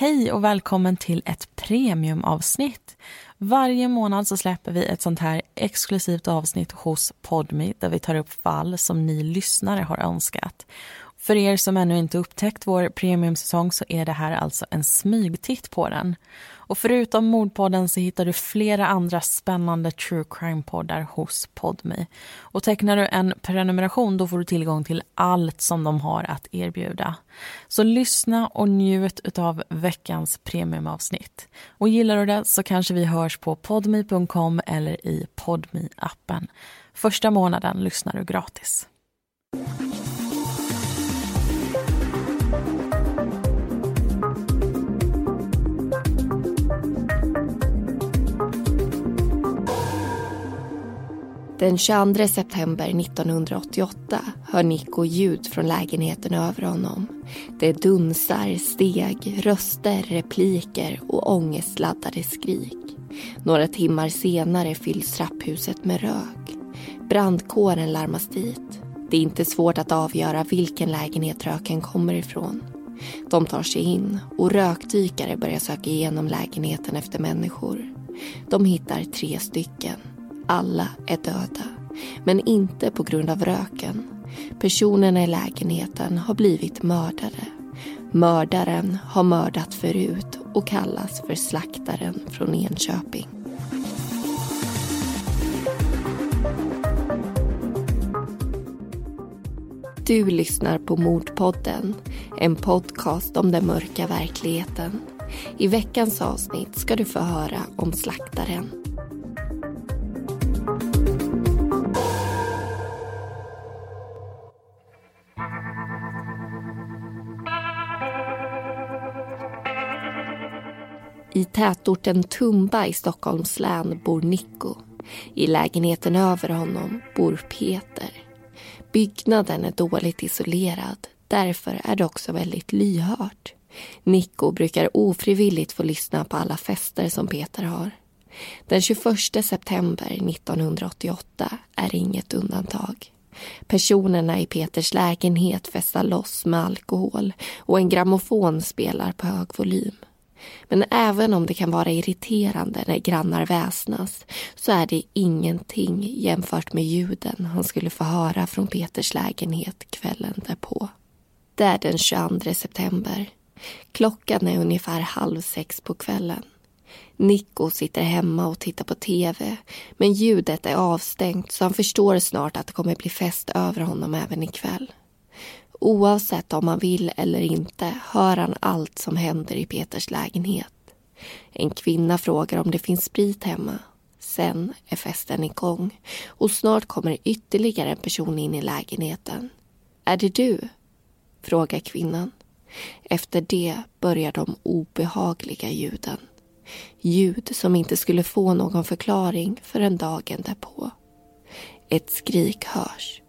Hej och välkommen till ett premiumavsnitt. Varje månad så släpper vi ett sånt här exklusivt avsnitt hos Podme där vi tar upp fall som ni lyssnare har önskat. För er som ännu inte upptäckt vår premiumsäsong så är det här alltså en smygtitt på den. Och förutom Mordpodden så hittar du flera andra spännande true crime-poddar hos Podmi. Och tecknar du en prenumeration då får du tillgång till allt som de har att erbjuda. Så lyssna och njut av veckans premiumavsnitt. Och gillar du det så kanske vi hörs på podme.com eller i podme appen Första månaden lyssnar du gratis. Den 22 september 1988 hör Nico ljud från lägenheten över honom. Det dunsar, steg, röster, repliker och ångestladdade skrik. Några timmar senare fylls trapphuset med rök. Brandkåren larmas dit. Det är inte svårt att avgöra vilken lägenhet röken kommer ifrån. De tar sig in och rökdykare börjar söka igenom lägenheten efter människor. De hittar tre stycken. Alla är döda, men inte på grund av röken. Personerna i lägenheten har blivit mördade. Mördaren har mördat förut och kallas för slaktaren från Enköping. Du lyssnar på Mordpodden, en podcast om den mörka verkligheten. I veckans avsnitt ska du få höra om slaktaren. I tätorten Tumba i Stockholms län bor Nico. I lägenheten över honom bor Peter. Byggnaden är dåligt isolerad. Därför är det också väldigt lyhört. Nico brukar ofrivilligt få lyssna på alla fester som Peter har. Den 21 september 1988 är inget undantag. Personerna i Peters lägenhet festar loss med alkohol och en grammofon spelar på hög volym. Men även om det kan vara irriterande när grannar väsnas så är det ingenting jämfört med ljuden han skulle få höra från Peters lägenhet kvällen därpå. Det är den 22 september. Klockan är ungefär halv sex på kvällen. Nico sitter hemma och tittar på tv men ljudet är avstängt så han förstår snart att det kommer bli fest över honom även ikväll. Oavsett om han vill eller inte hör han allt som händer i Peters lägenhet. En kvinna frågar om det finns sprit hemma. Sen är festen igång och snart kommer ytterligare en person in i lägenheten. Är det du? frågar kvinnan. Efter det börjar de obehagliga ljuden. Ljud som inte skulle få någon förklaring förrän dagen därpå. Ett skrik hörs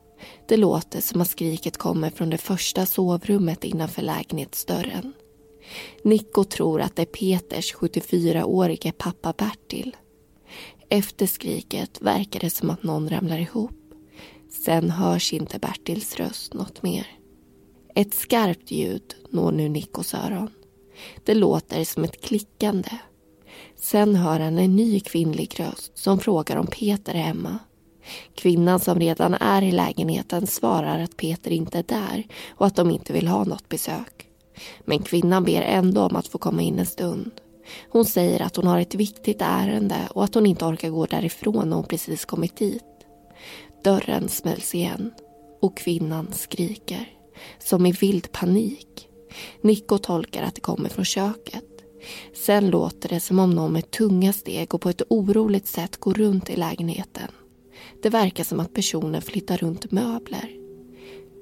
det låter som att skriket kommer från det första sovrummet innanför lägenhetsdörren. Nico tror att det är Peters 74-årige pappa Bertil. Efter skriket verkar det som att någon ramlar ihop. Sen hörs inte Bertils röst något mer. Ett skarpt ljud når nu Nikos öron. Det låter som ett klickande. Sen hör han en ny kvinnlig röst som frågar om Peter är hemma. Kvinnan som redan är i lägenheten svarar att Peter inte är där och att de inte vill ha något besök. Men kvinnan ber ändå om att få komma in en stund. Hon säger att hon har ett viktigt ärende och att hon inte orkar gå därifrån när hon precis kommit dit. Dörren smälls igen och kvinnan skriker, som i vild panik. Nico tolkar att det kommer från köket. Sen låter det som om någon med tunga steg och på ett oroligt sätt går runt i lägenheten. Det verkar som att personen flyttar runt möbler.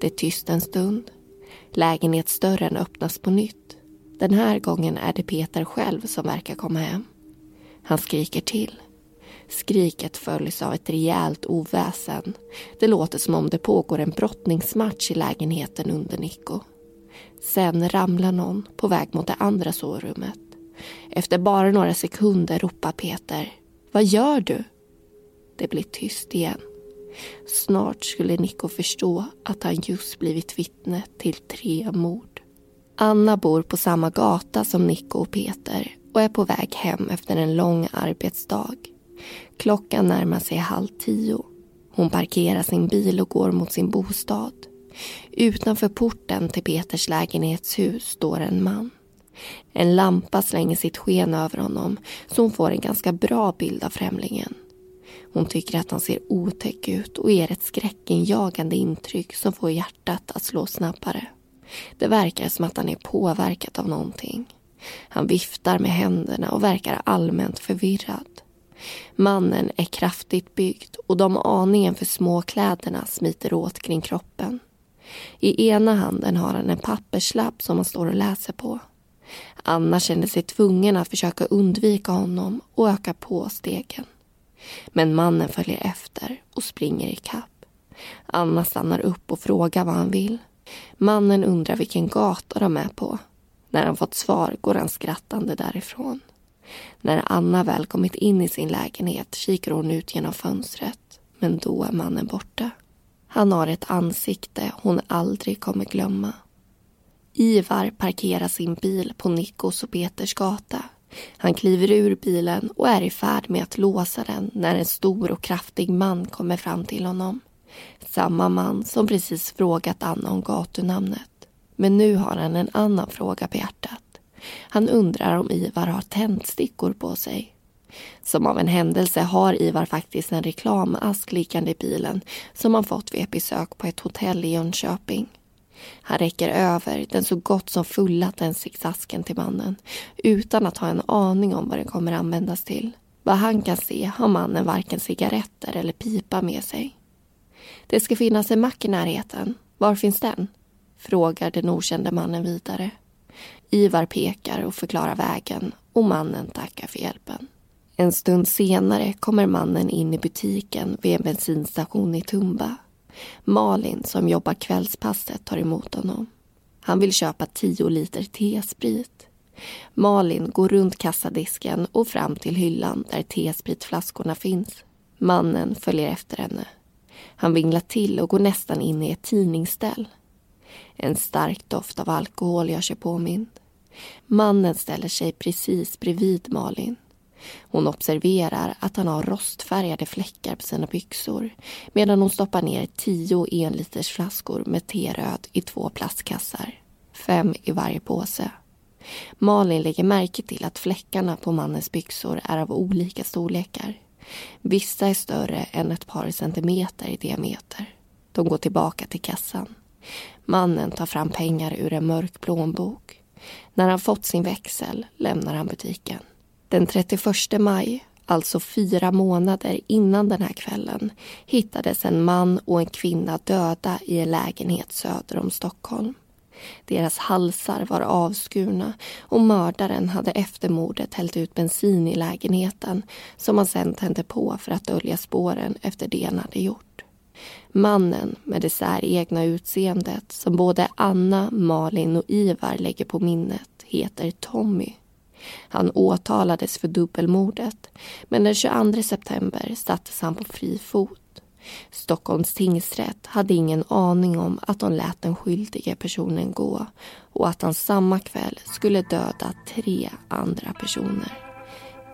Det är tyst en stund. Lägenhetsdörren öppnas på nytt. Den här gången är det Peter själv som verkar komma hem. Han skriker till. Skriket följs av ett rejält oväsen. Det låter som om det pågår en brottningsmatch i lägenheten under Nico. Sen ramlar någon på väg mot det andra sovrummet. Efter bara några sekunder ropar Peter. Vad gör du? Det blir tyst igen. Snart skulle Nico förstå att han just blivit vittne till tre mord. Anna bor på samma gata som Nico och Peter och är på väg hem efter en lång arbetsdag. Klockan närmar sig halv tio. Hon parkerar sin bil och går mot sin bostad. Utanför porten till Peters lägenhetshus står en man. En lampa slänger sitt sken över honom så hon får en ganska bra bild av främlingen. Hon tycker att han ser otäck ut och ger ett skräckinjagande intryck som får hjärtat att slå snabbare. Det verkar som att han är påverkad av någonting. Han viftar med händerna och verkar allmänt förvirrad. Mannen är kraftigt byggd och de aningen för små kläderna smiter åt kring kroppen. I ena handen har han en papperslapp som han står och läser på. Anna känner sig tvungen att försöka undvika honom och öka på stegen. Men mannen följer efter och springer i kapp. Anna stannar upp och frågar vad han vill. Mannen undrar vilken gata de är på. När han fått svar går han skrattande därifrån. När Anna väl kommit in i sin lägenhet kikar hon ut genom fönstret. Men då är mannen borta. Han har ett ansikte hon aldrig kommer glömma. Ivar parkerar sin bil på Nikos och Peters gata. Han kliver ur bilen och är i färd med att låsa den när en stor och kraftig man kommer fram till honom. Samma man som precis frågat Anna om gatunamnet. Men nu har han en annan fråga på hjärtat. Han undrar om Ivar har tändstickor på sig. Som av en händelse har Ivar faktiskt en reklamask liggande i bilen som han fått vid ett besök på ett hotell i Jönköping. Han räcker över den så gott som fulla tändsticksasken till mannen utan att ha en aning om vad den kommer användas till. Vad han kan se har mannen varken cigaretter eller pipa med sig. Det ska finnas en mack i närheten. Var finns den? Frågar den okände mannen vidare. Ivar pekar och förklarar vägen och mannen tackar för hjälpen. En stund senare kommer mannen in i butiken vid en bensinstation i Tumba. Malin, som jobbar kvällspasset, tar emot honom. Han vill köpa tio liter T-sprit. Malin går runt kassadisken och fram till hyllan där tespritflaskorna finns. Mannen följer efter henne. Han vinglar till och går nästan in i ett tidningsställ. En stark doft av alkohol gör sig påmind. Mannen ställer sig precis bredvid Malin. Hon observerar att han har rostfärgade fläckar på sina byxor medan hon stoppar ner tio enlitersflaskor med teröd i två plastkassar. Fem i varje påse. Malin lägger märke till att fläckarna på mannens byxor är av olika storlekar. Vissa är större än ett par centimeter i diameter. De går tillbaka till kassan. Mannen tar fram pengar ur en mörk plånbok. När han fått sin växel lämnar han butiken. Den 31 maj, alltså fyra månader innan den här kvällen hittades en man och en kvinna döda i en lägenhet söder om Stockholm. Deras halsar var avskurna och mördaren hade efter mordet hällt ut bensin i lägenheten som han sen tände på för att dölja spåren efter det han hade gjort. Mannen med det säregna utseendet som både Anna, Malin och Ivar lägger på minnet heter Tommy. Han åtalades för dubbelmordet men den 22 september sattes han på fri fot. Stockholms tingsrätt hade ingen aning om att de lät den skyldige personen gå och att han samma kväll skulle döda tre andra personer.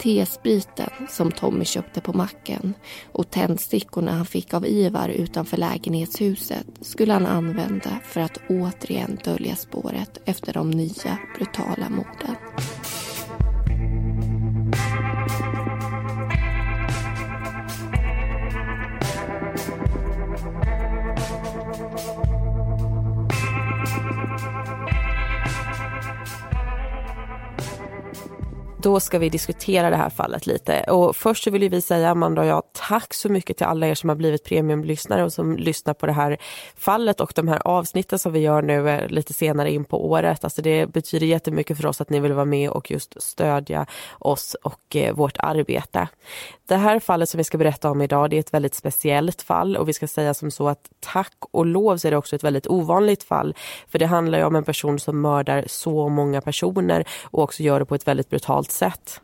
T-spriten som Tommy köpte på macken och tändstickorna han fick av Ivar utanför lägenhetshuset skulle han använda för att återigen dölja spåret efter de nya brutala morden. Då ska vi diskutera det här fallet lite. Och först så vill vi säga, Amanda och jag, tack så mycket till alla er som har blivit premiumlyssnare och som lyssnar på det här fallet och de här avsnitten som vi gör nu eh, lite senare in på året. Alltså det betyder jättemycket för oss att ni vill vara med och just stödja oss och eh, vårt arbete. Det här fallet som vi ska berätta om idag, det är ett väldigt speciellt fall och vi ska säga som så att tack och lov så är det också ett väldigt ovanligt fall. För det handlar ju om en person som mördar så många personer och också gör det på ett väldigt brutalt sätt.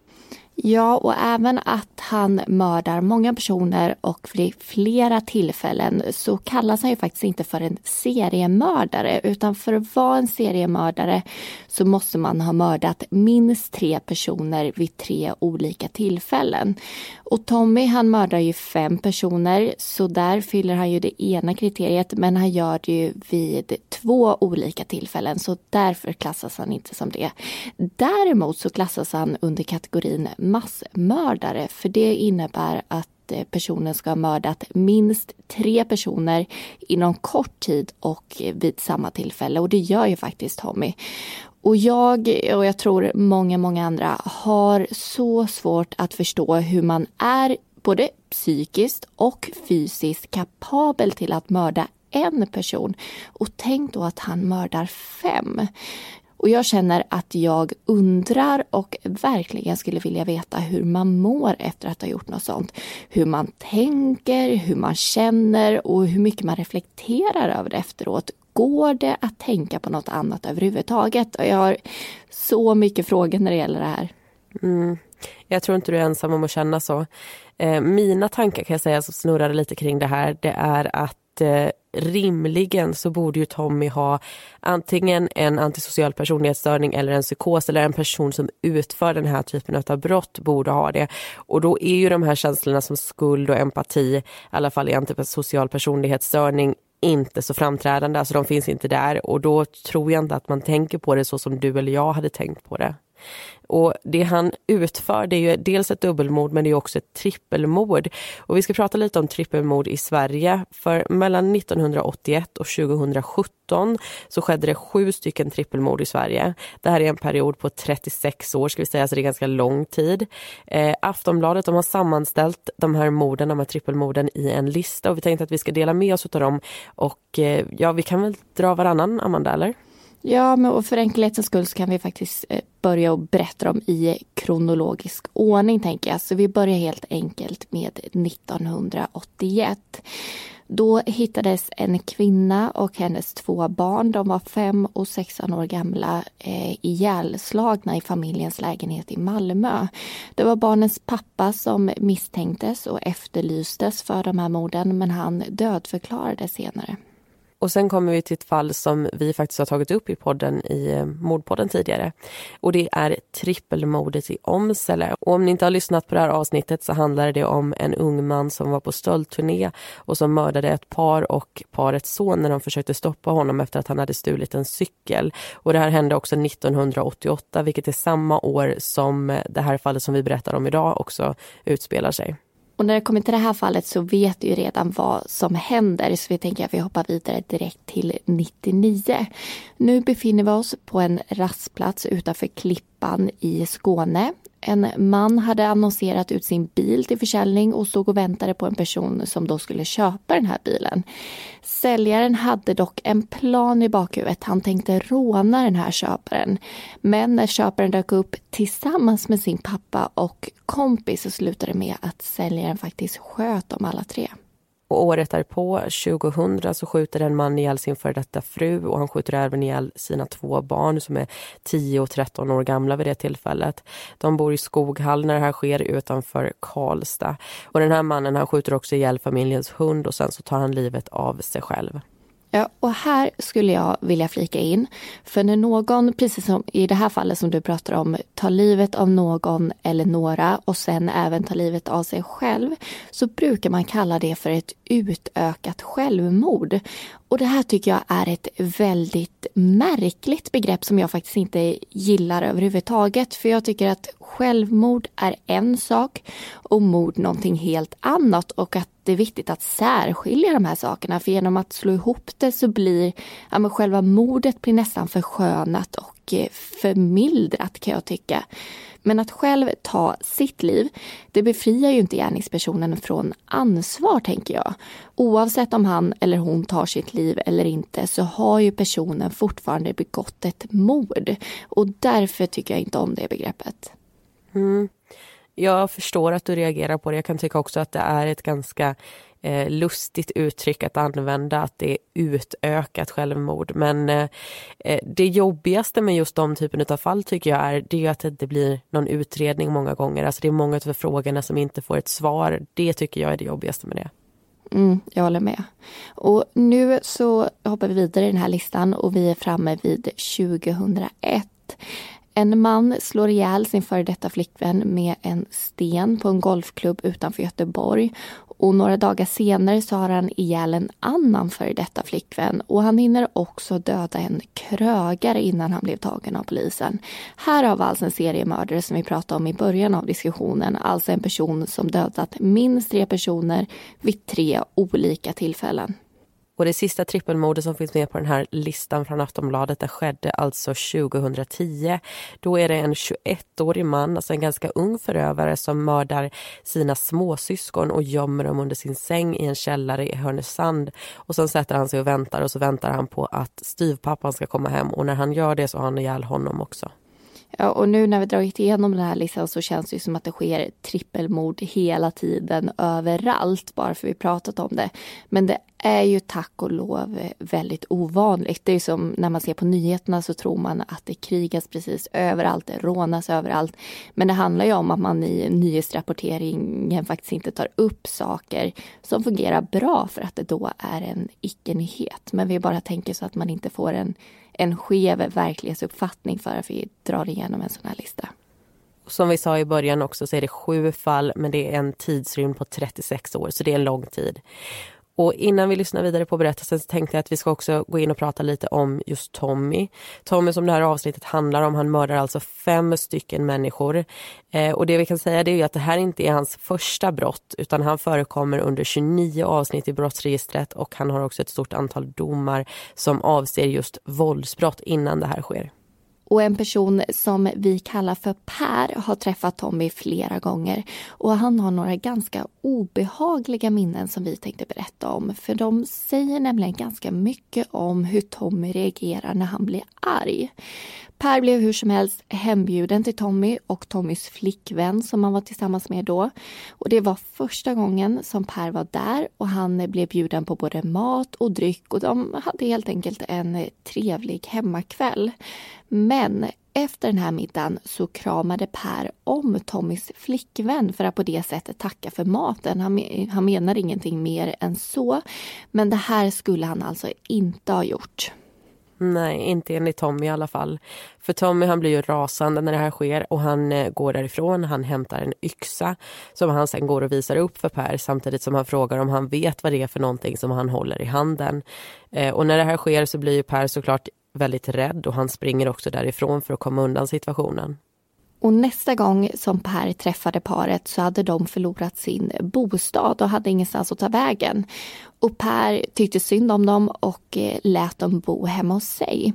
Ja, och även att han mördar många personer och vid flera tillfällen så kallas han ju faktiskt inte för en seriemördare utan för att vara en seriemördare så måste man ha mördat minst tre personer vid tre olika tillfällen. Och Tommy han mördar ju fem personer så där fyller han ju det ena kriteriet men han gör det ju vid två olika tillfällen så därför klassas han inte som det. Däremot så klassas han under kategorin massmördare för det innebär att eh, personen ska ha mördat minst tre personer inom kort tid och eh, vid samma tillfälle och det gör ju faktiskt Tommy. Och jag och jag tror många, många andra har så svårt att förstå hur man är både psykiskt och fysiskt kapabel till att mörda en person. Och tänk då att han mördar fem. Och jag känner att jag undrar och verkligen skulle vilja veta hur man mår efter att ha gjort något sånt. Hur man tänker, hur man känner och hur mycket man reflekterar över det efteråt. Går det att tänka på något annat överhuvudtaget? Och jag har så mycket frågor när det gäller det här. Mm. Jag tror inte du är ensam om att känna så. Eh, mina tankar kan jag säga som snurrar lite kring det här, det är att eh, rimligen så borde ju Tommy ha antingen en antisocial personlighetsstörning eller en psykos eller en person som utför den här typen av brott borde ha det. Och då är ju de här känslorna som skuld och empati, i alla fall i antisocial personlighetsstörning, inte så framträdande, alltså de finns inte där och då tror jag inte att man tänker på det så som du eller jag hade tänkt på det. Och det han utför det är ju dels ett dubbelmord men det är också ett trippelmord. Och vi ska prata lite om trippelmord i Sverige. För mellan 1981 och 2017 så skedde det sju stycken trippelmord i Sverige. Det här är en period på 36 år ska vi säga, så det är ganska lång tid. Eh, Aftonbladet de har sammanställt de här morden, de här trippelmorden i en lista och vi tänkte att vi ska dela med oss av dem. Och eh, ja, vi kan väl dra varannan, Amanda, eller? Ja, men för enkelhetens skull så kan vi faktiskt eh, börja och berätta dem i kronologisk ordning tänker jag. Så vi börjar helt enkelt med 1981. Då hittades en kvinna och hennes två barn, de var fem och 16 år gamla, eh, ihjälslagna i familjens lägenhet i Malmö. Det var barnens pappa som misstänktes och efterlystes för de här morden men han dödförklarades senare. Och sen kommer vi till ett fall som vi faktiskt har tagit upp i podden i eh, mordpodden tidigare. Och det är trippelmordet i Omsele. Och om ni inte har lyssnat på det här avsnittet så handlar det om en ung man som var på stöldturné och som mördade ett par och parets son när de försökte stoppa honom efter att han hade stulit en cykel. Och det här hände också 1988 vilket är samma år som det här fallet som vi berättar om idag också utspelar sig. Och när det kommer till det här fallet så vet du ju redan vad som händer så vi tänker att vi hoppar vidare direkt till 99. Nu befinner vi oss på en rastplats utanför Klippan i Skåne en man hade annonserat ut sin bil till försäljning och stod och väntade på en person som då skulle köpa den här bilen. Säljaren hade dock en plan i bakhuvudet. Han tänkte råna den här köparen. Men när köparen dök upp tillsammans med sin pappa och kompis så slutade det med att säljaren faktiskt sköt dem alla tre. Och året därpå, 2000, så skjuter en man ihjäl sin före detta fru och han skjuter även ihjäl sina två barn som är 10 och 13 år gamla vid det tillfället. De bor i Skoghall när det här sker utanför Karlstad. Och den här mannen han skjuter också ihjäl familjens hund och sen så tar han livet av sig själv. Ja, och här skulle jag vilja flika in. För när någon, precis som i det här fallet som du pratar om, tar livet av någon eller några och sen även tar livet av sig själv, så brukar man kalla det för ett utökat självmord. Och det här tycker jag är ett väldigt märkligt begrepp som jag faktiskt inte gillar överhuvudtaget. För jag tycker att självmord är en sak och mord någonting helt annat och att det är viktigt att särskilja de här sakerna för genom att slå ihop det så blir ja, själva mordet blir nästan förskönat och eh, förmildrat kan jag tycka. Men att själv ta sitt liv, det befriar ju inte gärningspersonen från ansvar tänker jag. Oavsett om han eller hon tar sitt liv eller inte så har ju personen fortfarande begått ett mord. Och därför tycker jag inte om det begreppet. Mm. Jag förstår att du reagerar på det. Jag kan tycka också att det är ett ganska eh, lustigt uttryck att använda, att det är utökat självmord. Men eh, eh, det jobbigaste med just de typen av fall tycker jag är, det är att det inte blir någon utredning många gånger. Alltså det är många av frågorna som inte får ett svar. Det tycker jag är det jobbigaste med det. Mm, jag håller med. Och nu så hoppar vi vidare i den här listan och vi är framme vid 2001. En man slår ihjäl sin före detta flickvän med en sten på en golfklubb utanför Göteborg. Och några dagar senare så har han ihjäl en annan före detta flickvän och han hinner också döda en krögare innan han blev tagen av polisen. Här har vi alltså en seriemördare som vi pratade om i början av diskussionen, alltså en person som dödat minst tre personer vid tre olika tillfällen. Och det sista trippelmordet som finns med på den här listan från Aftonbladet det skedde alltså 2010. Då är det en 21-årig man, alltså en ganska ung förövare som mördar sina småsyskon och gömmer dem under sin säng i en källare i Härnösand. Och sen sätter han sig och väntar och så väntar han på att styvpappan ska komma hem och när han gör det så har han ihjäl honom också. Ja, och nu när vi dragit igenom den här listan så känns det som att det sker trippelmord hela tiden överallt bara för vi pratat om det. Men det är ju tack och lov väldigt ovanligt. Det är som när man ser på nyheterna så tror man att det krigas precis överallt, det rånas överallt. Men det handlar ju om att man i nyhetsrapporteringen faktiskt inte tar upp saker som fungerar bra för att det då är en icke-nyhet. Men vi bara tänker så att man inte får en en skev verklighetsuppfattning för att vi drar igenom en sån här lista. Som vi sa i början också så är det sju fall men det är en tidsrymd på 36 år så det är en lång tid. Och innan vi lyssnar vidare på berättelsen så tänkte jag att vi ska också gå in och prata lite om just Tommy. Tommy som det här avsnittet handlar om, han mördar alltså fem stycken människor. Eh, och det vi kan säga det är att det här inte är hans första brott utan han förekommer under 29 avsnitt i brottsregistret och han har också ett stort antal domar som avser just våldsbrott innan det här sker. Och en person som vi kallar för Per har träffat Tommy flera gånger och han har några ganska obehagliga minnen som vi tänkte berätta om. För de säger nämligen ganska mycket om hur Tommy reagerar när han blir arg. Per blev hur som helst hembjuden till Tommy och Tommys flickvän som han var tillsammans med då. Och det var första gången som Per var där och han blev bjuden på både mat och dryck och de hade helt enkelt en trevlig hemmakväll. Men efter den här middagen så kramade Per om Tommys flickvän för att på det sättet tacka för maten. Han, han menar ingenting mer än så. Men det här skulle han alltså inte ha gjort. Nej, inte enligt Tommy i alla fall. För Tommy han blir ju rasande när det här sker och han eh, går därifrån. Han hämtar en yxa som han sen går och visar upp för Per samtidigt som han frågar om han vet vad det är för någonting som han håller i handen. Eh, och när det här sker så blir ju Per såklart väldigt rädd och han springer också därifrån för att komma undan situationen. Och nästa gång som Per träffade paret så hade de förlorat sin bostad och hade ingenstans att ta vägen. Och Per tyckte synd om dem och eh, lät dem bo hemma hos sig.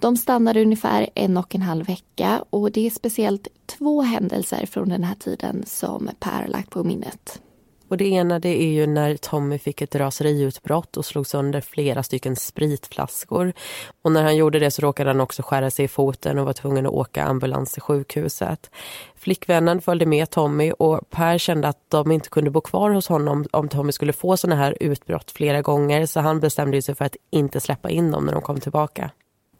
De stannade ungefär en och en halv vecka och det är speciellt två händelser från den här tiden som Per har lagt på minnet. Och det ena det är ju när Tommy fick ett raseriutbrott och slog sönder flera stycken spritflaskor. Och när han gjorde det så råkade han också skära sig i foten och var tvungen att åka ambulans till sjukhuset. Flickvännen följde med Tommy och Per kände att de inte kunde bo kvar hos honom om Tommy skulle få såna här utbrott flera gånger så han bestämde sig för att inte släppa in dem när de kom tillbaka.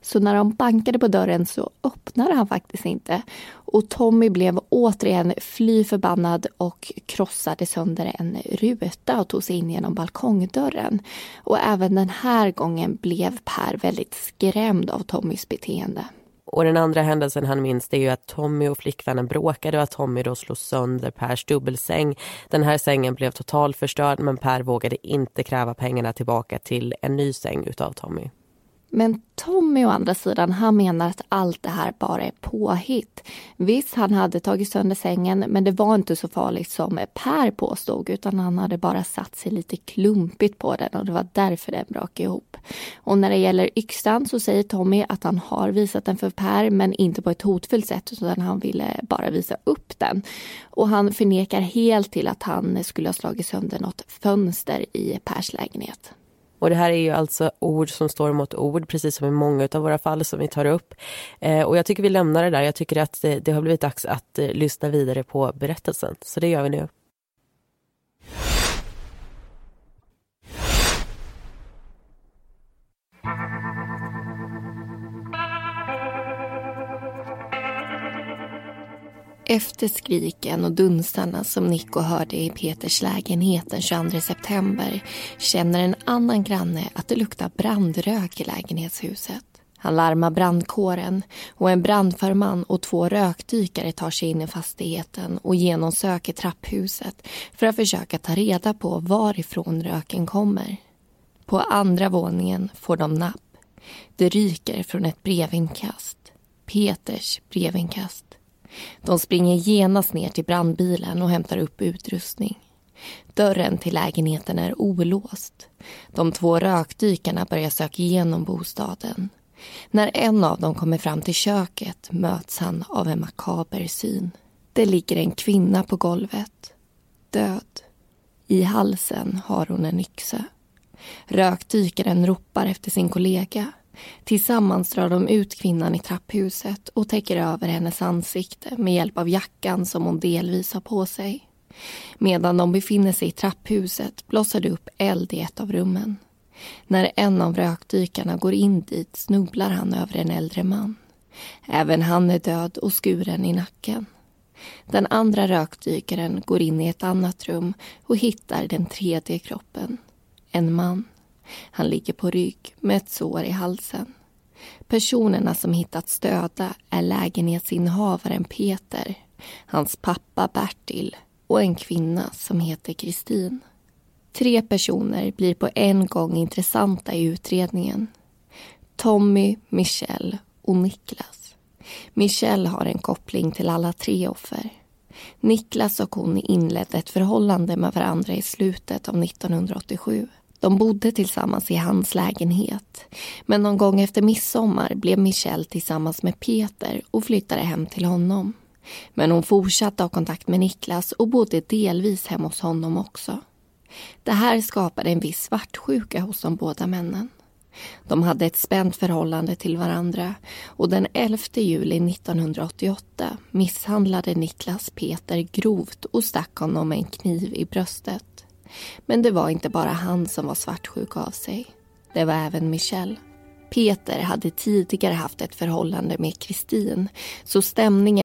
Så när de bankade på dörren så öppnade han faktiskt inte. Och Tommy blev återigen fly förbannad och krossade sönder en ruta och tog sig in genom balkongdörren. Och även den här gången blev Per väldigt skrämd av Tommys beteende. Och den andra händelsen han minns det är ju att Tommy och flickvännen bråkade och att Tommy då slog sönder Pers dubbelsäng. Den här sängen blev totalförstörd men Per vågade inte kräva pengarna tillbaka till en ny säng utav Tommy. Men Tommy å andra sidan, han menar att allt det här bara är påhitt. Visst, han hade tagit sönder sängen, men det var inte så farligt som Per påstod, utan han hade bara satt sig lite klumpigt på den och det var därför den brakade ihop. Och när det gäller yxan så säger Tommy att han har visat den för Per, men inte på ett hotfullt sätt, utan han ville bara visa upp den. Och han förnekar helt till att han skulle ha slagit sönder något fönster i Pers lägenhet. Och det här är ju alltså ord som står mot ord, precis som i många av våra fall som vi tar upp. Eh, och jag tycker vi lämnar det där. Jag tycker att det, det har blivit dags att eh, lyssna vidare på berättelsen. Så det gör vi nu. Mm. Efter skriken och dunsarna som Nico hörde i Peters lägenhet den 22 september känner en annan granne att det luktar brandrök i lägenhetshuset. Han larmar brandkåren och en brandförman och två rökdykare tar sig in i fastigheten och genomsöker trapphuset för att försöka ta reda på varifrån röken kommer. På andra våningen får de napp. Det ryker från ett brevinkast. Peters brevinkast. De springer genast ner till brandbilen och hämtar upp utrustning. Dörren till lägenheten är olåst. De två rökdykarna börjar söka igenom bostaden. När en av dem kommer fram till köket möts han av en makaber syn. Det ligger en kvinna på golvet, död. I halsen har hon en yxa. Rökdykaren ropar efter sin kollega. Tillsammans drar de ut kvinnan i trapphuset och täcker över hennes ansikte med hjälp av jackan som hon delvis har på sig. Medan de befinner sig i trapphuset blossar det upp eld i ett av rummen. När en av rökdykarna går in dit snubblar han över en äldre man. Även han är död och skuren i nacken. Den andra rökdykaren går in i ett annat rum och hittar den tredje kroppen. En man. Han ligger på rygg med ett sår i halsen. Personerna som hittats döda är lägenhetsinnehavaren Peter, hans pappa Bertil och en kvinna som heter Kristin. Tre personer blir på en gång intressanta i utredningen. Tommy, Michelle och Niklas. Michelle har en koppling till alla tre offer. Niklas och hon inledde ett förhållande med varandra i slutet av 1987. De bodde tillsammans i hans lägenhet. Men någon gång efter midsommar blev Michelle tillsammans med Peter och flyttade hem till honom. Men hon fortsatte ha kontakt med Niklas och bodde delvis hemma hos honom också. Det här skapade en viss svartsjuka hos de båda männen. De hade ett spänt förhållande till varandra och den 11 juli 1988 misshandlade Niklas Peter grovt och stack honom med en kniv i bröstet. Men det var inte bara han som var svartsjuk av sig. Det var även Michelle. Peter hade tidigare haft ett förhållande med Kristin så stämningen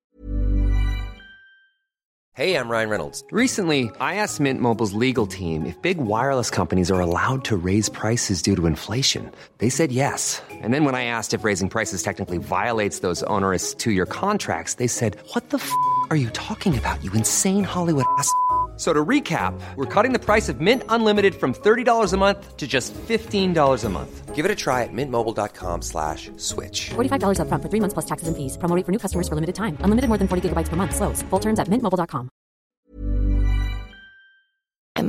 Hey, I'm Ryan Reynolds. Recently, I asked Mint Mobile's legal team if big wireless companies are allowed to raise prices due to inflation. They said yes. And then when I asked if raising prices technically violates those onerous two-year contracts, they said, "What the f*** are you talking about? You insane Hollywood ass." So to recap, we're cutting the price of Mint Unlimited from $30 a month to just $15 a month. Give it a try at mintmobile.com slash switch. $45 up front for three months plus taxes and fees. Promoting for new customers for limited time. Unlimited more than 40 gigabytes per month. Slows. Full terms at mintmobile.com.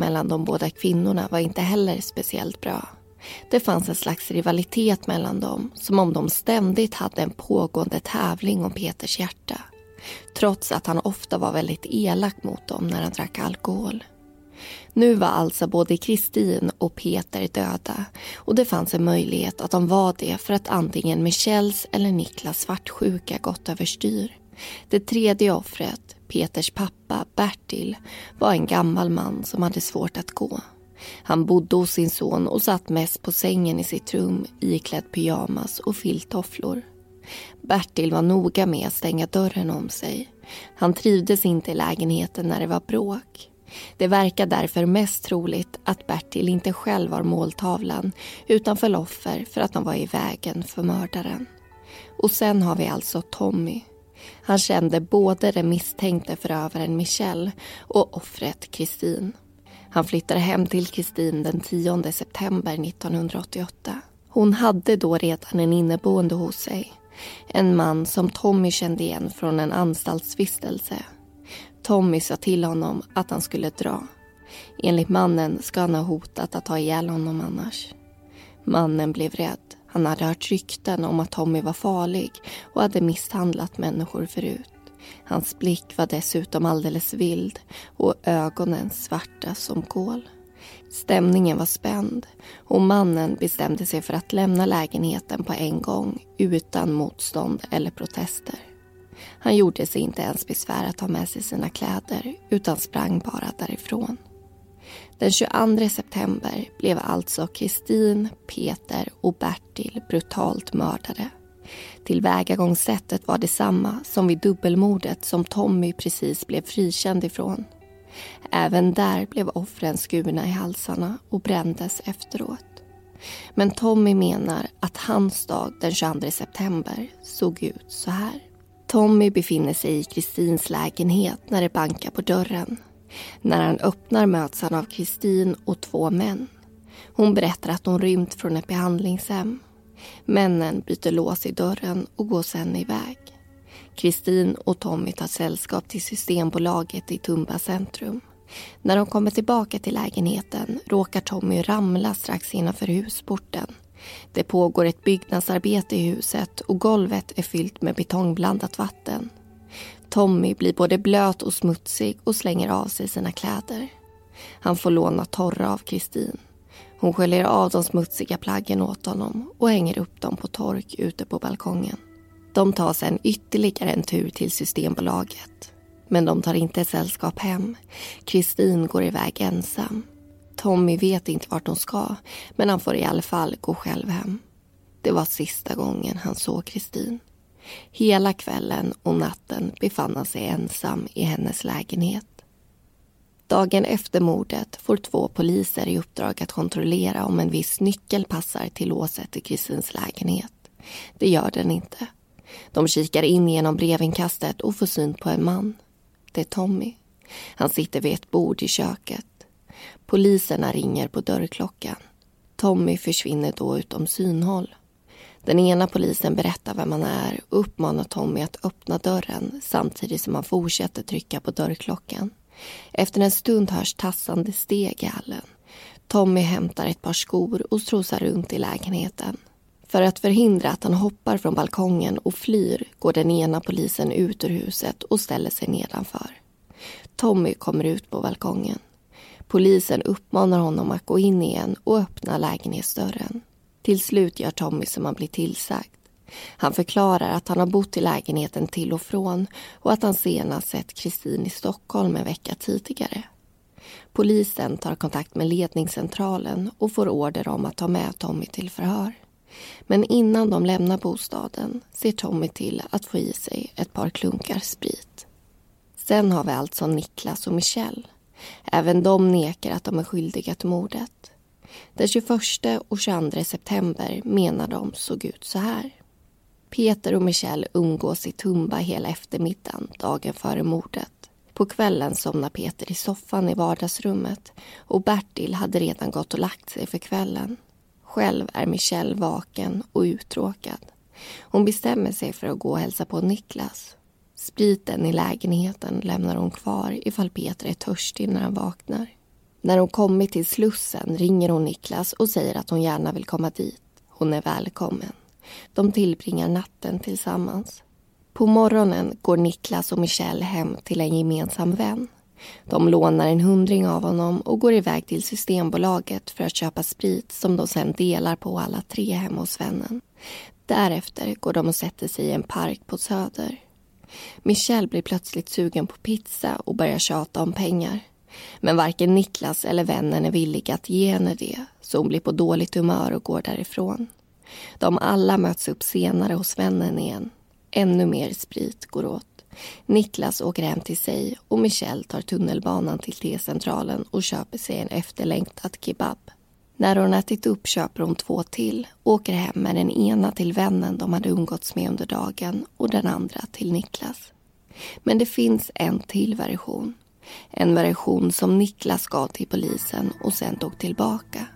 mellan de båda kvinnorna var inte heller speciellt bra. Det fanns en slags rivalitet mellan dem, som om de ständigt hade en pågående tävling om Peters hjärta. Trots att han ofta var väldigt elak mot dem när han drack alkohol. Nu var alltså både Kristin och Peter döda och det fanns en möjlighet att de var det för att antingen Michels eller Niklas svartsjuka gått överstyr. Det tredje offret, Peters pappa Bertil, var en gammal man som hade svårt att gå. Han bodde hos sin son och satt mest på sängen i sitt rum iklädd pyjamas och filttofflor. Bertil var noga med att stänga dörren om sig. Han trivdes inte i lägenheten när det var bråk. Det verkar därför mest troligt att Bertil inte själv var måltavlan utan föll offer för att han var i vägen för mördaren. Och sen har vi alltså Tommy. Han kände både den misstänkte förövaren Michelle och offret Kristin. Han flyttade hem till Kristin den 10 september 1988. Hon hade då redan en inneboende hos sig. En man som Tommy kände igen från en anstaltsvistelse. Tommy sa till honom att han skulle dra. Enligt mannen ska han ha hotat att ta ihjäl honom annars. Mannen blev rädd. Han hade hört rykten om att Tommy var farlig och hade misshandlat människor förut. Hans blick var dessutom alldeles vild och ögonen svarta som kol. Stämningen var spänd och mannen bestämde sig för att lämna lägenheten på en gång utan motstånd eller protester. Han gjorde sig inte ens besvär att ta med sig sina kläder utan sprang bara därifrån. Den 22 september blev alltså Kristin, Peter och Bertil brutalt mördade. Tillvägagångssättet var detsamma som vid dubbelmordet som Tommy precis blev frikänd ifrån. Även där blev offren skurna i halsarna och brändes efteråt. Men Tommy menar att hans dag den 22 september såg ut så här. Tommy befinner sig i Kristins lägenhet när det bankar på dörren. När han öppnar möts han av Kristin och två män. Hon berättar att de rymt från ett behandlingshem. Männen byter lås i dörren och går sen iväg. Kristin och Tommy tar sällskap till Systembolaget i Tumba centrum. När de kommer tillbaka till lägenheten råkar Tommy ramla strax innanför husporten. Det pågår ett byggnadsarbete i huset och golvet är fyllt med betongblandat vatten. Tommy blir både blöt och smutsig och slänger av sig sina kläder. Han får låna torra av Kristin. Hon sköljer av de smutsiga plaggen åt honom och hänger upp dem på tork ute på balkongen. De tar sen ytterligare en tur till Systembolaget. Men de tar inte sällskap hem. Kristin går iväg ensam. Tommy vet inte vart hon ska, men han får i alla fall gå själv hem. Det var sista gången han såg Kristin. Hela kvällen och natten befann han sig ensam i hennes lägenhet. Dagen efter mordet får två poliser i uppdrag att kontrollera om en viss nyckel passar till låset i Kristins lägenhet. Det gör den inte. De kikar in genom brevinkastet och får syn på en man. Det är Tommy. Han sitter vid ett bord i köket. Poliserna ringer på dörrklockan. Tommy försvinner då utom synhåll. Den ena polisen berättar vem han är och uppmanar Tommy att öppna dörren samtidigt som han fortsätter trycka på dörrklockan. Efter en stund hörs tassande steg i hallen. Tommy hämtar ett par skor och strosar runt i lägenheten. För att förhindra att han hoppar från balkongen och flyr går den ena polisen ut ur huset och ställer sig nedanför. Tommy kommer ut på balkongen. Polisen uppmanar honom att gå in igen och öppna lägenhetsdörren. Till slut gör Tommy som han blir tillsagd. Han förklarar att han har bott i lägenheten till och från och att han senast sett Kristin i Stockholm en vecka tidigare. Polisen tar kontakt med ledningscentralen och får order om att ta med Tommy till förhör. Men innan de lämnar bostaden ser Tommy till att få i sig ett par klunkar sprit. Sen har vi alltså Niklas och Michelle. Även de nekar att de är skyldiga till mordet. Den 21 och 22 september menar de såg ut så här. Peter och Michelle umgås i Tumba hela eftermiddagen dagen före mordet. På kvällen somnar Peter i soffan i vardagsrummet och Bertil hade redan gått och lagt sig för kvällen. Själv är Michelle vaken och uttråkad. Hon bestämmer sig för att gå och hälsa på Niklas. Spriten i lägenheten lämnar hon kvar ifall Peter är törstig när han vaknar. När hon kommit till Slussen ringer hon Niklas och säger att hon gärna vill komma dit. Hon är välkommen. De tillbringar natten tillsammans. På morgonen går Niklas och Michelle hem till en gemensam vän. De lånar en hundring av honom och går iväg till Systembolaget för att köpa sprit som de sen delar på alla tre hemma hos vännen. Därefter går de och sätter sig i en park på Söder. Michelle blir plötsligt sugen på pizza och börjar tjata om pengar. Men varken Niklas eller vännen är villiga att ge henne det så hon blir på dåligt humör och går därifrån. De alla möts upp senare hos vännen igen. Ännu mer sprit går åt. Niklas åker hem till sig och Michelle tar tunnelbanan till T-centralen och köper sig en efterlängtad kebab. När hon ätit upp köper hon två till och åker hem med den ena till vännen de hade umgåtts med under dagen och den andra till Niklas. Men det finns en till version. En version som Niklas gav till polisen och sen tog tillbaka.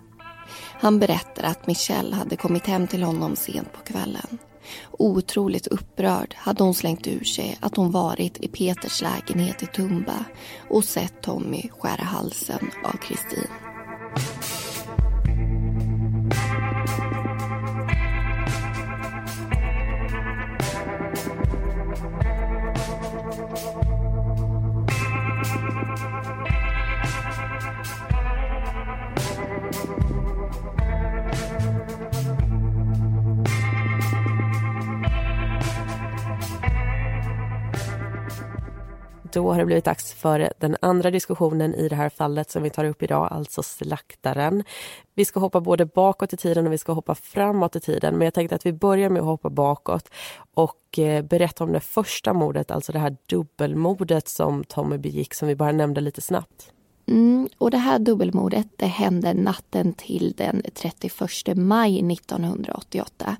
Han berättar att Michelle hade kommit hem till honom sent på kvällen. Otroligt upprörd hade hon slängt ur sig att hon varit i Peters lägenhet i Tumba och sett Tommy skära halsen av Kristin. Då har det blivit dags för den andra diskussionen i det här fallet som vi tar upp idag, alltså slaktaren. Vi ska hoppa både bakåt i tiden och vi ska hoppa framåt i tiden. Men jag tänkte att vi börjar med att hoppa bakåt och eh, berätta om det första mordet, alltså det här dubbelmordet som Tommy begick, som vi bara nämnde lite snabbt. Mm, och det här dubbelmordet det hände natten till den 31 maj 1988.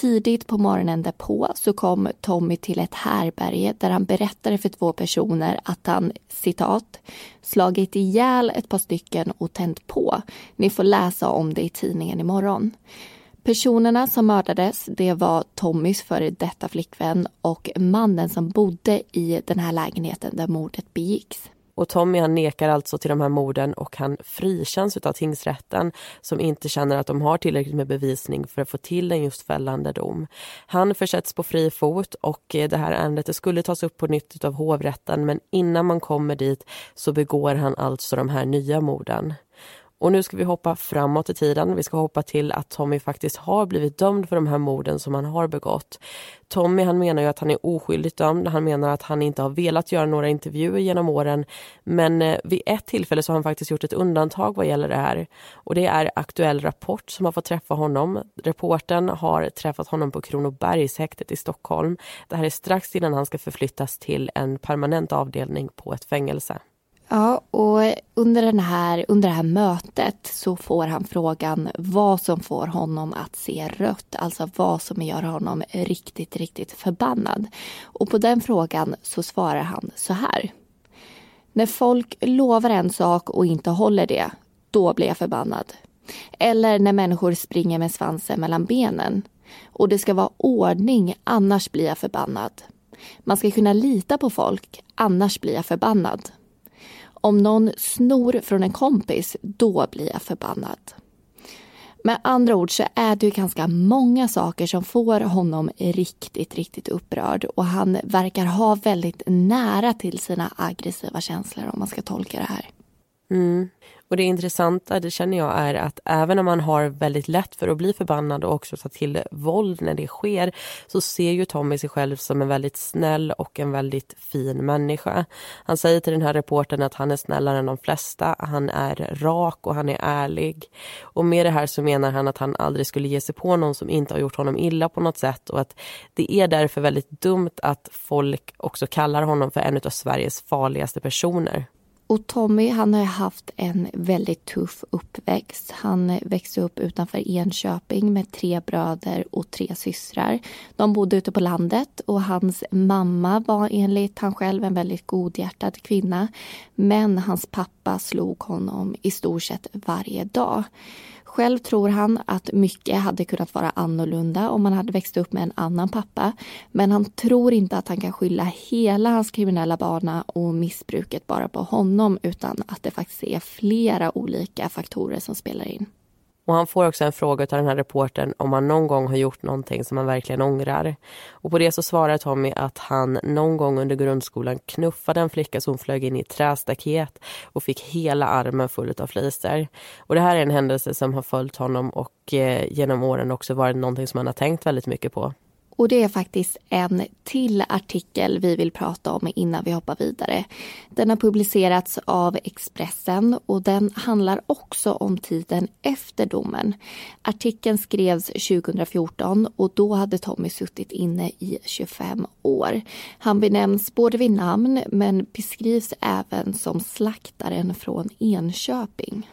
Tidigt på morgonen därpå så kom Tommy till ett härberge där han berättade för två personer att han citat slagit ihjäl ett par stycken och tänt på. Ni får läsa om det i tidningen imorgon. Personerna som mördades det var Tommys före detta flickvän och mannen som bodde i den här lägenheten där mordet begicks. Och Tommy han nekar alltså till de här morden och han frikänns av tingsrätten som inte känner att de har tillräckligt med bevisning för att få till en just fällande dom. Han försätts på fri fot och eh, det här ärendet det skulle tas upp på nytt av hovrätten men innan man kommer dit så begår han alltså de här nya morden. Och nu ska vi hoppa framåt i tiden. Vi ska hoppa till att Tommy faktiskt har blivit dömd för de här morden som han har begått. Tommy han menar ju att han är oskyldigt dömd. Han menar att han inte har velat göra några intervjuer genom åren. Men eh, vid ett tillfälle så har han faktiskt gjort ett undantag vad gäller det här. Och det är Aktuell Rapport som har fått träffa honom. Reporten har träffat honom på Kronobergshäktet i Stockholm. Det här är strax innan han ska förflyttas till en permanent avdelning på ett fängelse. Ja, och under, den här, under det här mötet så får han frågan vad som får honom att se rött. Alltså vad som gör honom riktigt, riktigt förbannad. Och på den frågan så svarar han så här. När folk lovar en sak och inte håller det, då blir jag förbannad. Eller när människor springer med svansen mellan benen. Och det ska vara ordning, annars blir jag förbannad. Man ska kunna lita på folk, annars blir jag förbannad. Om någon snor från en kompis, då blir jag förbannad. Med andra ord så är det ju ganska många saker som får honom riktigt, riktigt upprörd och han verkar ha väldigt nära till sina aggressiva känslor om man ska tolka det här. Mm. Och det intressanta, det känner jag, är att även om man har väldigt lätt för att bli förbannad och också ta till våld när det sker, så ser ju Tommy sig själv som en väldigt snäll och en väldigt fin människa. Han säger till den här reporten att han är snällare än de flesta, han är rak och han är ärlig. Och med det här så menar han att han aldrig skulle ge sig på någon som inte har gjort honom illa på något sätt och att det är därför väldigt dumt att folk också kallar honom för en av Sveriges farligaste personer. Och Tommy han har haft en väldigt tuff uppväxt. Han växte upp utanför Enköping med tre bröder och tre systrar. De bodde ute på landet och hans mamma var enligt han själv en väldigt godhjärtad kvinna. Men hans pappa slog honom i stort sett varje dag. Själv tror han att mycket hade kunnat vara annorlunda om han hade växt upp med en annan pappa. Men han tror inte att han kan skylla hela hans kriminella bana och missbruket bara på honom utan att det faktiskt är flera olika faktorer som spelar in. Och han får också en fråga av den här reporten om han någon gång har gjort någonting som han verkligen ångrar. Och på det så svarar Tommy att han någon gång under grundskolan knuffade en flicka som flög in i ett trästaket och fick hela armen full av fliser. Och det här är en händelse som har följt honom och eh, genom åren också varit någonting som han har tänkt väldigt mycket på. Och det är faktiskt en till artikel vi vill prata om innan vi hoppar vidare. Den har publicerats av Expressen och den handlar också om tiden efter domen. Artikeln skrevs 2014 och då hade Tommy suttit inne i 25 år. Han benämns både vid namn men beskrivs även som slaktaren från Enköping.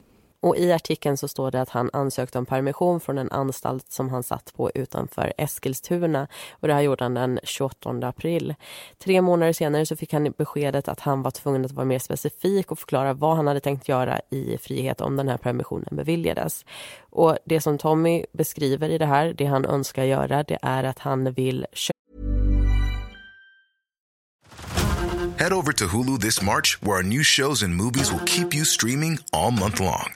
Och I artikeln så står det att han ansökte om permission från en anstalt som han satt på utanför Eskilstuna. Och Det här gjorde han den 28 april. Tre månader senare så fick han beskedet att han var tvungen att vara mer specifik och förklara vad han hade tänkt göra i frihet om den här permissionen beviljades. Och Det som Tommy beskriver i det här, det han önskar göra, det är att han vill Head over to Hulu this March where our new shows and movies will keep you streaming all month long.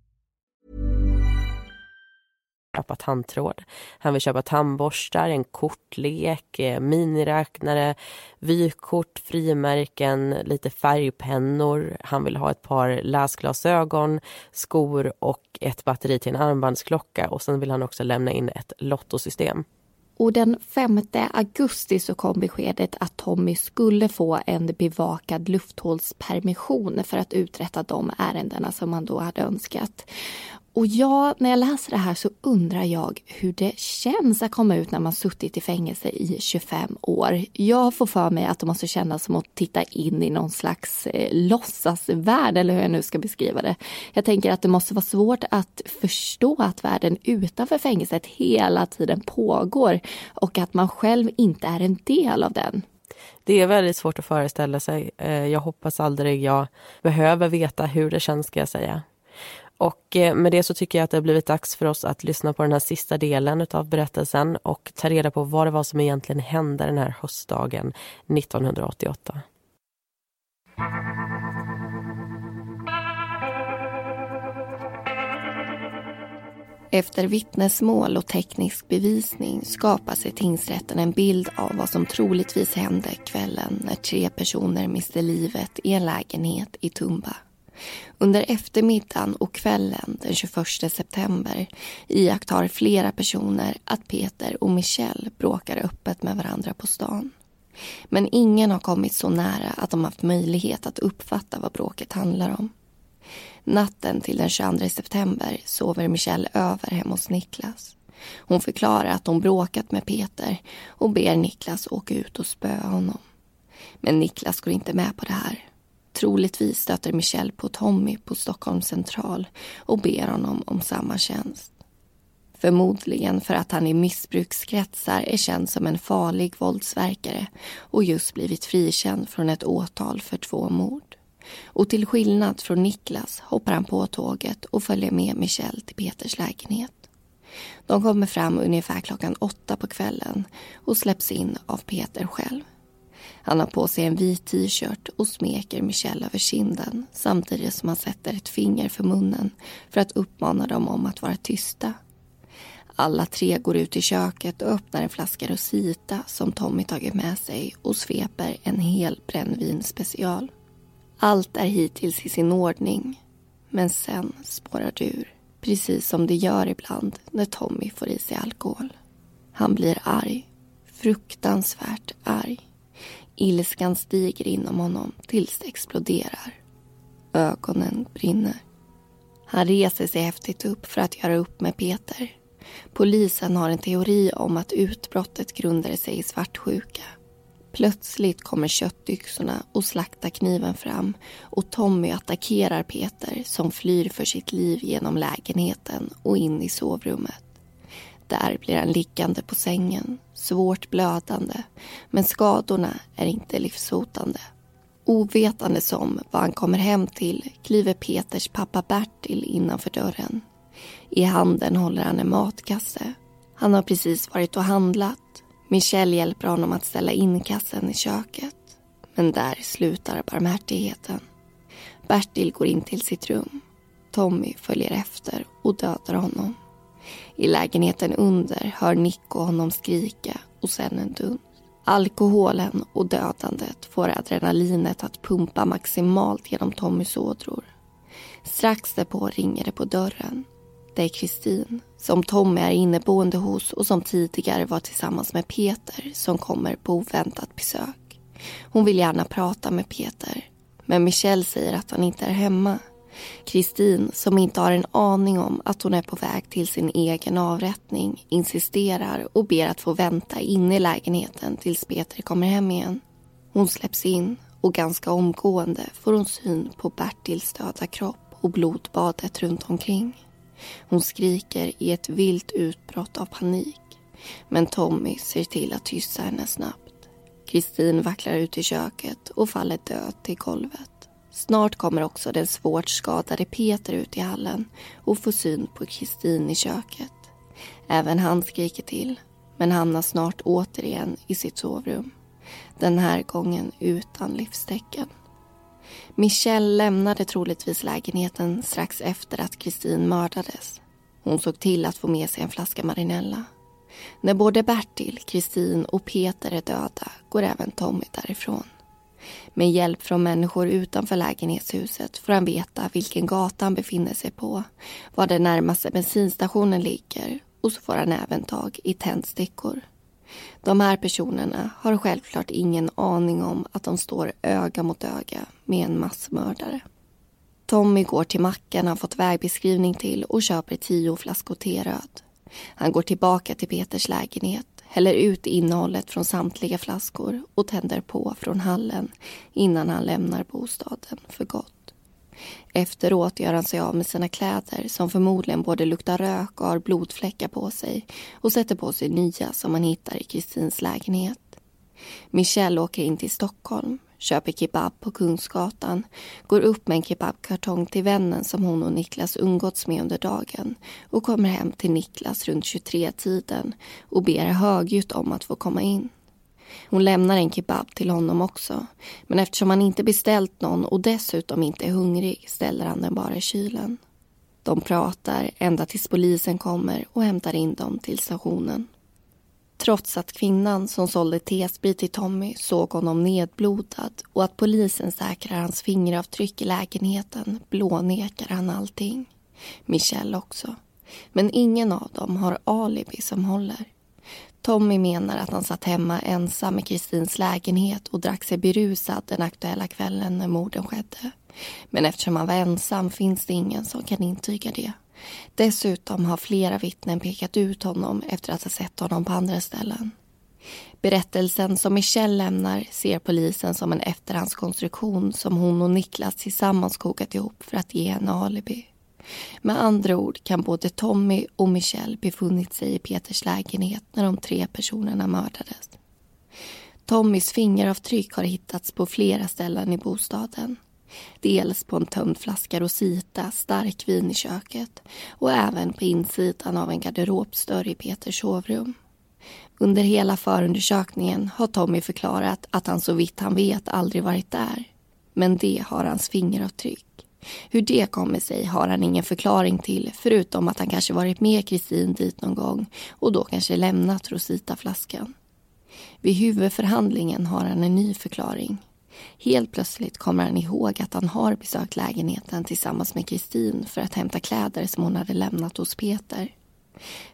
Köpa tandtråd. Han vill köpa tandborstar, en kortlek, eh, miniräknare, vykort, frimärken, lite färgpennor. Han vill ha ett par läsglasögon, skor och ett batteri till en armbandsklocka och sen vill han också lämna in ett lottosystem. Och den 5 augusti så kom beskedet att Tommy skulle få en bevakad lufthålspermission för att uträtta de ärendena som han då hade önskat. Och jag, när jag läser det här så undrar jag hur det känns att komma ut när man suttit i fängelse i 25 år. Jag får för mig att det måste kännas som att titta in i någon slags eh, låtsasvärld eller hur jag nu ska beskriva det. Jag tänker att det måste vara svårt att förstå att världen utanför fängelset hela tiden pågår och att man själv inte är en del av den. Det är väldigt svårt att föreställa sig. Eh, jag hoppas aldrig jag behöver veta hur det känns ska jag säga. Och eh, med det så tycker jag att det har blivit dags för oss att lyssna på den här sista delen av berättelsen och ta reda på vad det var som egentligen hände den här höstdagen 1988. Efter vittnesmål och teknisk bevisning skapas i tingsrätten en bild av vad som troligtvis hände kvällen när tre personer miste livet i en lägenhet i Tumba. Under eftermiddagen och kvällen den 21 september iakttar flera personer att Peter och Michelle bråkar öppet med varandra på stan. Men ingen har kommit så nära att de haft möjlighet att uppfatta vad bråket handlar om. Natten till den 22 september sover Michelle över hemma hos Niklas. Hon förklarar att hon bråkat med Peter och ber Niklas åka ut och spöa honom. Men Niklas går inte med på det här. Troligtvis stöter Michelle på Tommy på Stockholms central och ber honom om samma tjänst. Förmodligen för att han i missbrukskretsar är känd som en farlig våldsverkare och just blivit frikänd från ett åtal för två mord. Och till skillnad från Niklas hoppar han på tåget och följer med Michelle till Peters lägenhet. De kommer fram ungefär klockan åtta på kvällen och släpps in av Peter själv. Han har på sig en vit t-shirt och smeker Michelle över kinden samtidigt som han sätter ett finger för munnen för att uppmana dem om att vara tysta. Alla tre går ut i köket och öppnar en flaska Rosita som Tommy tagit med sig och sveper en hel brännvinspecial. Allt är hittills i sin ordning, men sen spårar det ur. Precis som det gör ibland när Tommy får i sig alkohol. Han blir arg. Fruktansvärt arg. Ilskan stiger inom honom tills det exploderar. Ögonen brinner. Han reser sig häftigt upp för att göra upp med Peter. Polisen har en teori om att utbrottet grundade sig i svartsjuka. Plötsligt kommer köttyxorna och slaktarkniven fram och Tommy attackerar Peter som flyr för sitt liv genom lägenheten och in i sovrummet. Där blir han liggande på sängen, svårt blödande men skadorna är inte livshotande. Ovetande om vad han kommer hem till kliver Peters pappa Bertil innanför dörren. I handen håller han en matkasse. Han har precis varit och handlat. Michelle hjälper honom att ställa in kassen i köket. Men där slutar barmhärtigheten. Bertil går in till sitt rum. Tommy följer efter och dödar honom. I lägenheten under hör Nico honom skrika och sen en duns. Alkoholen och dödandet får adrenalinet att pumpa maximalt genom Tommys ådror. Strax därpå ringer det på dörren. Det är Kristin, som Tommy är inneboende hos och som tidigare var tillsammans med Peter som kommer på oväntat besök. Hon vill gärna prata med Peter, men Michelle säger att han inte är hemma. Kristin, som inte har en aning om att hon är på väg till sin egen avrättning insisterar och ber att få vänta inne i lägenheten tills Peter kommer hem igen. Hon släpps in och ganska omgående får hon syn på Bertils döda kropp och blodbadet runt omkring. Hon skriker i ett vilt utbrott av panik. Men Tommy ser till att tysta henne snabbt. Kristin vacklar ut i köket och faller död till golvet. Snart kommer också den svårt skadade Peter ut i hallen och får syn på Kristin i köket. Även han skriker till, men hamnar snart återigen i sitt sovrum. Den här gången utan livstecken. Michelle lämnade troligtvis lägenheten strax efter att Kristin mördades. Hon såg till att få med sig en flaska Marinella. När både Bertil, Kristin och Peter är döda går även Tommy därifrån. Med hjälp från människor utanför lägenhetshuset får han veta vilken gata han befinner sig på, var den närmaste bensinstationen ligger och så får han även tag i tändstickor. De här personerna har självklart ingen aning om att de står öga mot öga med en massmördare. Tommy går till macken han fått vägbeskrivning till och köper tio flaskor T-röd. Han går tillbaka till Peters lägenhet, häller ut innehållet från samtliga flaskor och tänder på från hallen innan han lämnar bostaden för gott. Efteråt gör han sig av med sina kläder som förmodligen både luktar rök och har blodfläckar på sig och sätter på sig nya som han hittar i Kristins lägenhet. Michelle åker in till Stockholm, köper kebab på Kungsgatan, går upp med en kebabkartong till vännen som hon och Niklas umgåtts med under dagen och kommer hem till Niklas runt 23-tiden och ber högljutt om att få komma in. Hon lämnar en kebab till honom också. Men eftersom han inte beställt någon och dessutom inte är hungrig ställer han den bara i kylen. De pratar ända tills polisen kommer och hämtar in dem till stationen. Trots att kvinnan som sålde T-sprit till Tommy såg honom nedblodad och att polisen säkrar hans fingeravtryck i lägenheten blånekar han allting. Michelle också. Men ingen av dem har alibi som håller. Tommy menar att han satt hemma ensam i Kristins lägenhet och drack sig berusad den aktuella kvällen när morden skedde. Men eftersom han var ensam finns det ingen som kan intyga det. Dessutom har flera vittnen pekat ut honom efter att ha sett honom på andra ställen. Berättelsen som Michelle lämnar ser polisen som en efterhandskonstruktion som hon och Niklas tillsammans kokat ihop för att ge henne alibi. Med andra ord kan både Tommy och Michelle befunnit sig i Peters lägenhet när de tre personerna mördades. Tommys fingeravtryck har hittats på flera ställen i bostaden. Dels på en tömd flaska Rosita starkvin i köket och även på insidan av en garderobsdörr i Peters sovrum. Under hela förundersökningen har Tommy förklarat att han så vitt han vet aldrig varit där. Men det har hans fingeravtryck. Hur det kommer sig har han ingen förklaring till förutom att han kanske varit med Kristin dit någon gång och då kanske lämnat Rosita-flaskan. Vid huvudförhandlingen har han en ny förklaring. Helt plötsligt kommer han ihåg att han har besökt lägenheten tillsammans med Kristin för att hämta kläder som hon hade lämnat hos Peter.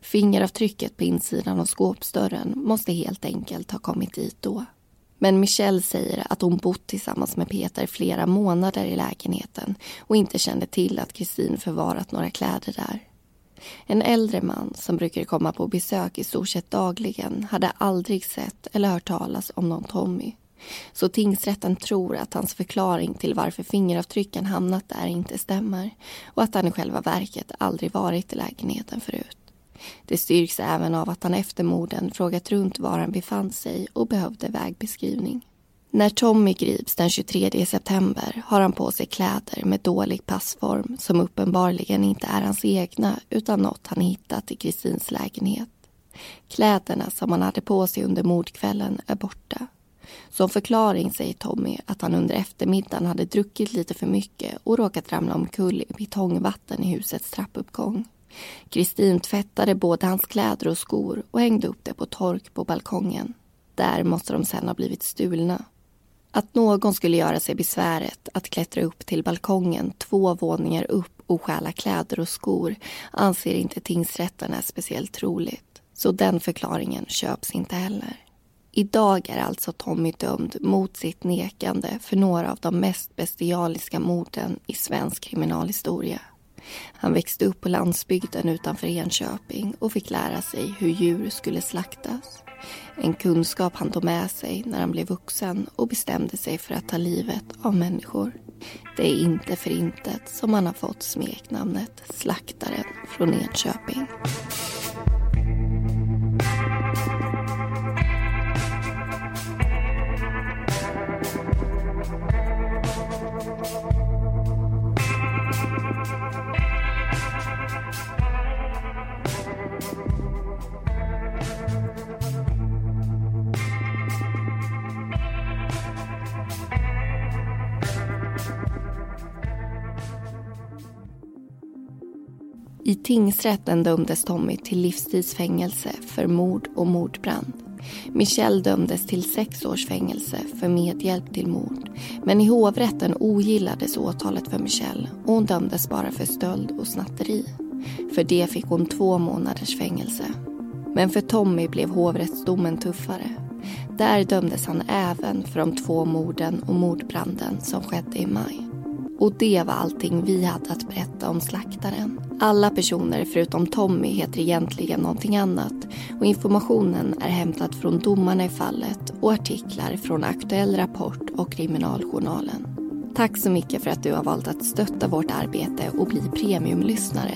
Fingeravtrycket på insidan av skåpsdörren måste helt enkelt ha kommit dit då. Men Michelle säger att hon bott tillsammans med Peter flera månader i lägenheten och inte kände till att Kristin förvarat några kläder där. En äldre man som brukar komma på besök i stort sett dagligen hade aldrig sett eller hört talas om någon Tommy. Så tingsrätten tror att hans förklaring till varför fingeravtrycken hamnat där inte stämmer och att han i själva verket aldrig varit i lägenheten förut. Det styrks även av att han efter morden frågat runt var han befann sig och behövde vägbeskrivning. När Tommy grips den 23 september har han på sig kläder med dålig passform som uppenbarligen inte är hans egna utan något han hittat i Kristins lägenhet. Kläderna som han hade på sig under mordkvällen är borta. Som förklaring säger Tommy att han under eftermiddagen hade druckit lite för mycket och råkat ramla omkull i betongvatten i husets trappuppgång. Kristin tvättade både hans kläder och skor och hängde upp det på tork på balkongen. Där måste de sen ha blivit stulna. Att någon skulle göra sig besväret att klättra upp till balkongen två våningar upp och stjäla kläder och skor anser inte tingsrätten är speciellt troligt. Så den förklaringen köps inte heller. Idag är alltså Tommy dömd mot sitt nekande för några av de mest bestialiska morden i svensk kriminalhistoria. Han växte upp på landsbygden utanför Enköping och fick lära sig hur djur skulle slaktas. En kunskap han tog med sig när han blev vuxen och bestämde sig för att ta livet av människor. Det är inte för intet som han har fått smeknamnet Slaktaren från Enköping. I tingsrätten dömdes Tommy till livstidsfängelse för mord och mordbrand. Michelle dömdes till sex års fängelse för medhjälp till mord. Men i hovrätten ogillades åtalet för Michelle och hon dömdes bara för stöld och snatteri. För det fick hon två månaders fängelse. Men för Tommy blev hovrättsdomen tuffare. Där dömdes han även för de två morden och mordbranden som skedde i maj. Och det var allting vi hade att berätta om slaktaren. Alla personer förutom Tommy heter egentligen någonting annat och informationen är hämtad från domarna i fallet och artiklar från Aktuell Rapport och Kriminaljournalen. Tack så mycket för att du har valt att stötta vårt arbete och bli premiumlyssnare.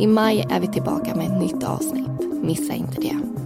I maj är vi tillbaka med ett nytt avsnitt. Missa inte det.